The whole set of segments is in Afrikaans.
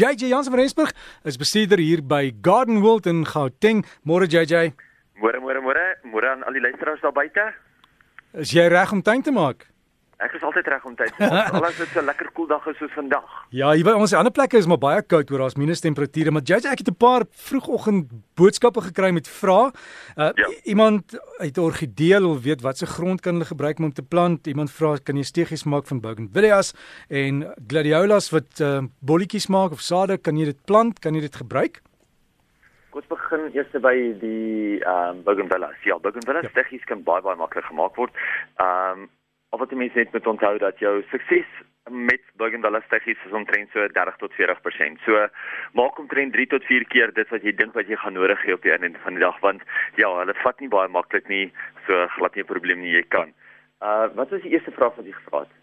JJ Jansen van Rensburg is bestuurder hier by Garden World in Gauteng. Môre JJ. Môre môre môre, môre aan al die luisteraars daar buite. Is jy reg om tuin te maak? Ek is altyd reg om tyd te maak. Alles is so lekker koel dag is soos vandag. Ja, hier by ons ander plekke is maar baie koud hoor, daar's minus temperature, maar JJ ek het 'n paar vroegoggend boodskappe gekry met vrae. Uh, Ja. Iemand uit orgidee wil weet watse grond kan hulle gebruik om te plant. Iemand vra kan jy stegies maak van bougainvilleas en gladiolas wat uh, bolletjies maak of sade, kan jy dit plant? Kan jy dit gebruik? Kom ons begin eers by die ehm um, bougainvilleas. Ja, bougainvilleas Ja. tegnies kan baie baie maklik gemaak word. Ehm um, of wat mense net moet onthou dat jou sukses met bougainvilleas tegnies is omtrent so 30 tot 40%. So maak omtrent 3 tot 4 keer dit wat jy dink wat jy gaan nodig hê op die einde van die dag want ja, hulle vat nie baie maklik nie, so glad nie 'n probleem nie jy kan. Uh wat was die eerste vraag wat jy gevra het?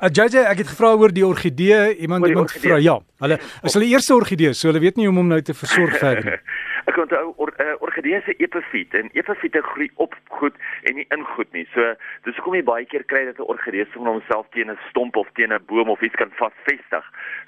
Uh, JJ, ek het gevra oor die orgidee. Iemand die iemand orgidee. vra ja. Hulle is hulle eerste orgidee, so hulle weet nie hoe om hom nou te versorg verder nie. Ek onthou or, uh, orgidee se epifiet en epifiete groei op goed en nie in goed nie. So dis hoekom jy baie keer kry dat 'n orgidee sommer homself teen 'n stomp of teen 'n boom of iets kan vasvestig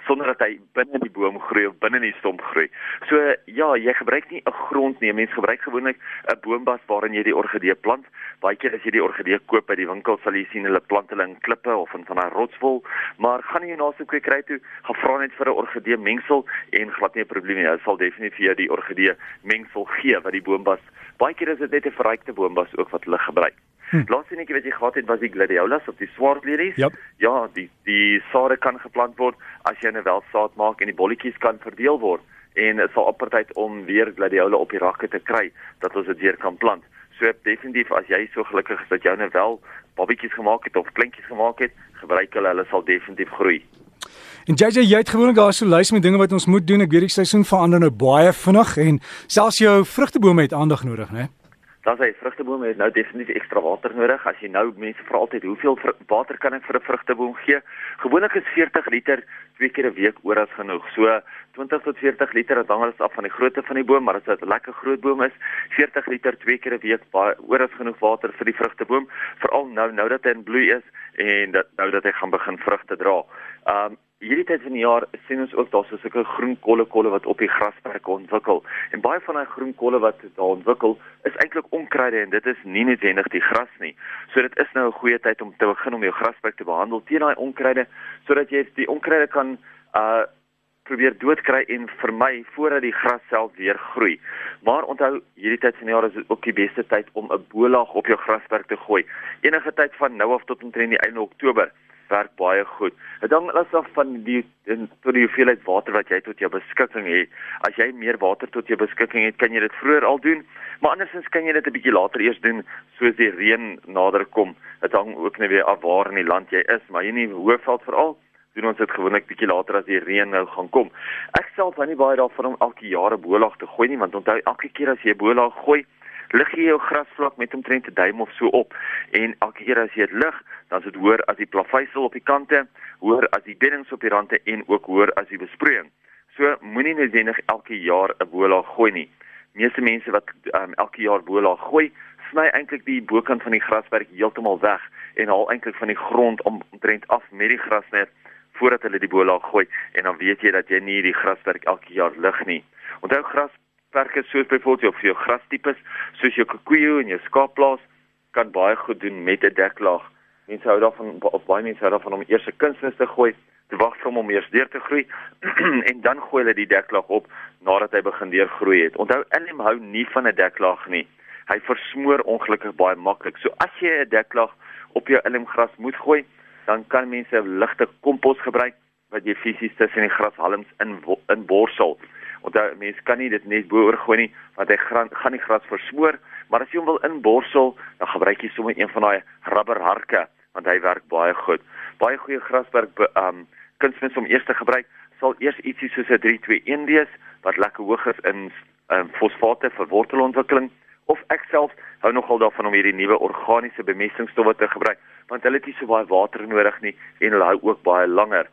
sonder dat hy binne die boom groei of binne die stomp groei. So ja, jy gebruik nie 'n grond nie. Mense gebruik gewoonlik 'n boombas waarin jy die orgidee plant. Baie keer as jy die orgidee koop by die winkel sal jy sien hulle plant hulle in klippe of in van daai rotswol, maar gaan jy naaste kwekery toe, gaan vra net vir 'n orgidee mengsel en glad nie 'n probleem nie. Hulle sal definitief vir jou die orgidee mengsel gee wat die boombas. Baie keer is dit net 'n verrykte boombas ook wat hulle gebruik. Hm. Laaste netjie wat jy gehad het was die gladiolas of die swartlelies. Yep. Ja, die die sade kan geplant word as jy 'n welsaad maak en die bolletjies kan verdeel word en dit sal apartheid om weer gladiola op die rakke te kry dat ons dit weer kan plant. So definitief as jy so gelukkig is dat jy nou wel babbetjies gemaak het of kleintjies gemaak het, gebruik hulle, hulle sal definitief groei. En JJ, jy het gewoonlik daar so lys met dinge wat ons moet doen. Ek weet die seisoen verander nou baie vinnig en selfs jou vrugtebome het aandag nodig, né? Dan sê vrugtebome het nou definitief ekstra water nodig. As jy nou mense vra altyd hoeveel water kan ek vir 'n vrugteboom gee? Gewoonlik is 40 liter twee keer 'n week oor as genoeg. So 20 tot 40 liter, dit hang alles af van die grootte van die boom, maar as dit 'n lekker groot boom is, 40 liter twee keer 'n week baie oor as genoeg water vir die vrugteboom, veral nou nou dat hy in bloei is en dat nou dat hy gaan begin vrugte dra. Um hierdie tyd van die jaar sien ons ook daar so sulke groen kolle kolle wat op die grasperke ontwikkel. En baie van daai groen kolle wat daar ontwikkel is eintlik onkruide en dit is nie noodwendig die gras nie. So dit is nou 'n goeie tyd om te begin om jou grasperk te behandel teen daai onkruide sodat jy die onkruide kan uh probeer doodkry en vermy voordat die gras self weer groei. Maar onthou, hierdie tyd van die jaar is ook die beste tyd om 'n bolaag op jou grasperk te gooi. Enige tyd van nou af tot omtrent die einde Oktober werk baie goed. Dit hang alles af van die in- tot die hoeveelheid water wat jy tot jou beskikking het. As jy meer water tot jou beskikking het, kan jy dit vroeër al doen, maar andersins kan jy dit 'n bietjie later eers doen soos die reën nader kom. Dit hang ook net weer af waar in die land jy is, maar hier in die Hoëveld veral doen ons dit gewoonlik bietjie later as die reën nou gaan kom. Ek self hou nie baie daarvan om elke jaar 'n bolaag te gooi nie, want onthou elke keer as jy 'n bolaag gooi, lig jy jou grasvlak met omtrent 'n duim of so op en elke keer as jy dit lig, dan is dit hoër as die plaveisel op die kante, hoër as die beddings op die rande en ook hoër as die besproeiing. So moenie noodwendig elke jaar 'n bolaag gooi nie. Meeste mense wat um, elke jaar bolaag gooi, sny eintlik die bokant van die grasperk heeltemal weg en haal eintlik van die grond om omtrent af met die grasnet voordat hulle die bolaag gooi en dan weet jy dat jy nie die grasperk elke jaar lig nie. Onthou grasperke soos byvoorbeeld jou vir jou grastipes soos jou kikoejo en jou skaapplaas kan baie goed doen met 'n deklaag. Mense hou daarvan of baie mense hou daarvan om eers 'n kunsmis te gooi, te wag vir hom om eers deur te groei en dan gooi hulle die deklaag op nadat hy begin deurgroei het. Onthou, Elm hou nie van 'n deklaag nie. Hy versmoor ongelukkig baie maklik. So as jy 'n deklaag op jou ilmgras moet gooi, dan kan mense ligte kompos gebruik wat jy fisies tussen die grashalms in in borsel. Onthou mense kan nie dit net bo-oor gooi nie want hy gran, gaan die gras versmoor, maar as jy hom wil inborsel, dan gebruik jy sommer een van daai rubberharke want hy werk baie goed. Baie goeie graswerk be- um kunsmis om eers te gebruik sal eers ietsie soos 'n 321 wees wat lekker hoog is in um fosfate vir wortelontwikkeling. Of ek self hou nogal daarvan om hierdie nuwe organiese bemestingsstowwe te gebruik want hulle het nie so baie water nodig nie en hulle hou ook baie langer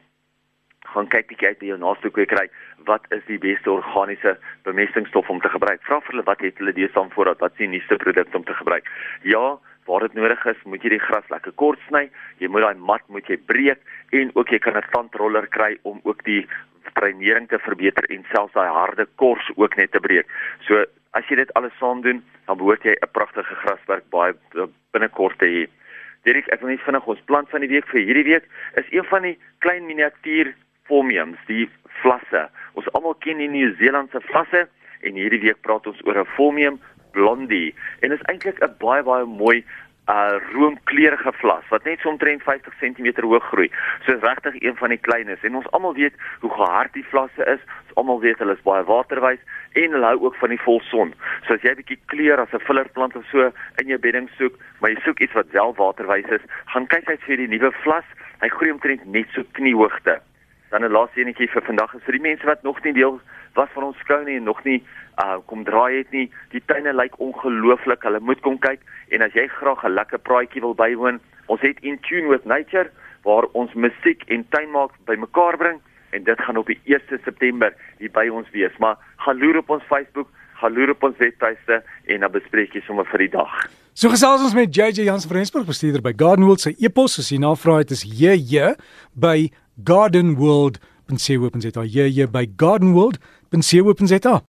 gaan kyk bietjie uit by jou naaste kwekery wat is die beste organiese bemestingsstof om te gebruik vra vir hulle wat het hulle deesdae voorraad wat is die nuutste produk om te gebruik ja waar dit nodig is moet jy die gras lekker kort sny jy moet daai mat moet jy breek en ook jy kan 'n tandroller kry om ook die dreinering te verbeter en selfs daai harde kors ook net te breek. So as jy dit alles saam doen, dan behoort jy 'n pragtige grasperk baie binnekort te hê. Dirk, ek wil net vinnig ons plant van die week vir hierdie week is een van die klein miniatuur formiums, die vlasse. Ons almal ken die Nieu-Seelandse vlasse en hierdie week praat ons oor 'n formium blondie en is eintlik 'n baie baie mooi uh roomkleurige vlas wat net so omtrent 50 cm hoog groei. So is regtig een van die kleines en ons almal weet hoe gehard die vlasse is. Ons almal weet hulle is baie waterwys en hulle hou ook van die volson. So as jy 'n bietjie kleur as 'n fillerplant of so in jou bedding soek, maar jy soek iets wat wel waterwys is, gaan kyk uit vir die nuwe vlas. Hy groei omtrent net so kniehoogte. Dan 'n laaste enetjie vir vandag is vir die mense wat nog nie deel was van ons skou nie en nog nie uh kom draai het nie. Die tuine lyk ongelooflik. Hulle moet kom kyk en as jy graag 'n lekker praatjie wil bywoon, ons het In Tune with Nature waar ons musiek en tuinmaak bymekaar bring en dit gaan op die 1 September hier by ons wees. Maar gaan loer op ons Facebook, gaan loer op ons webtuiste en dan bespreek jy sommer vir die dag. So gesels ons met JJ Jans van Rensburg bestuurder by Gardenwold se e-pos as jy navraag het is JJ by gardenworld.co.za. JJ by gardenworld.co.za.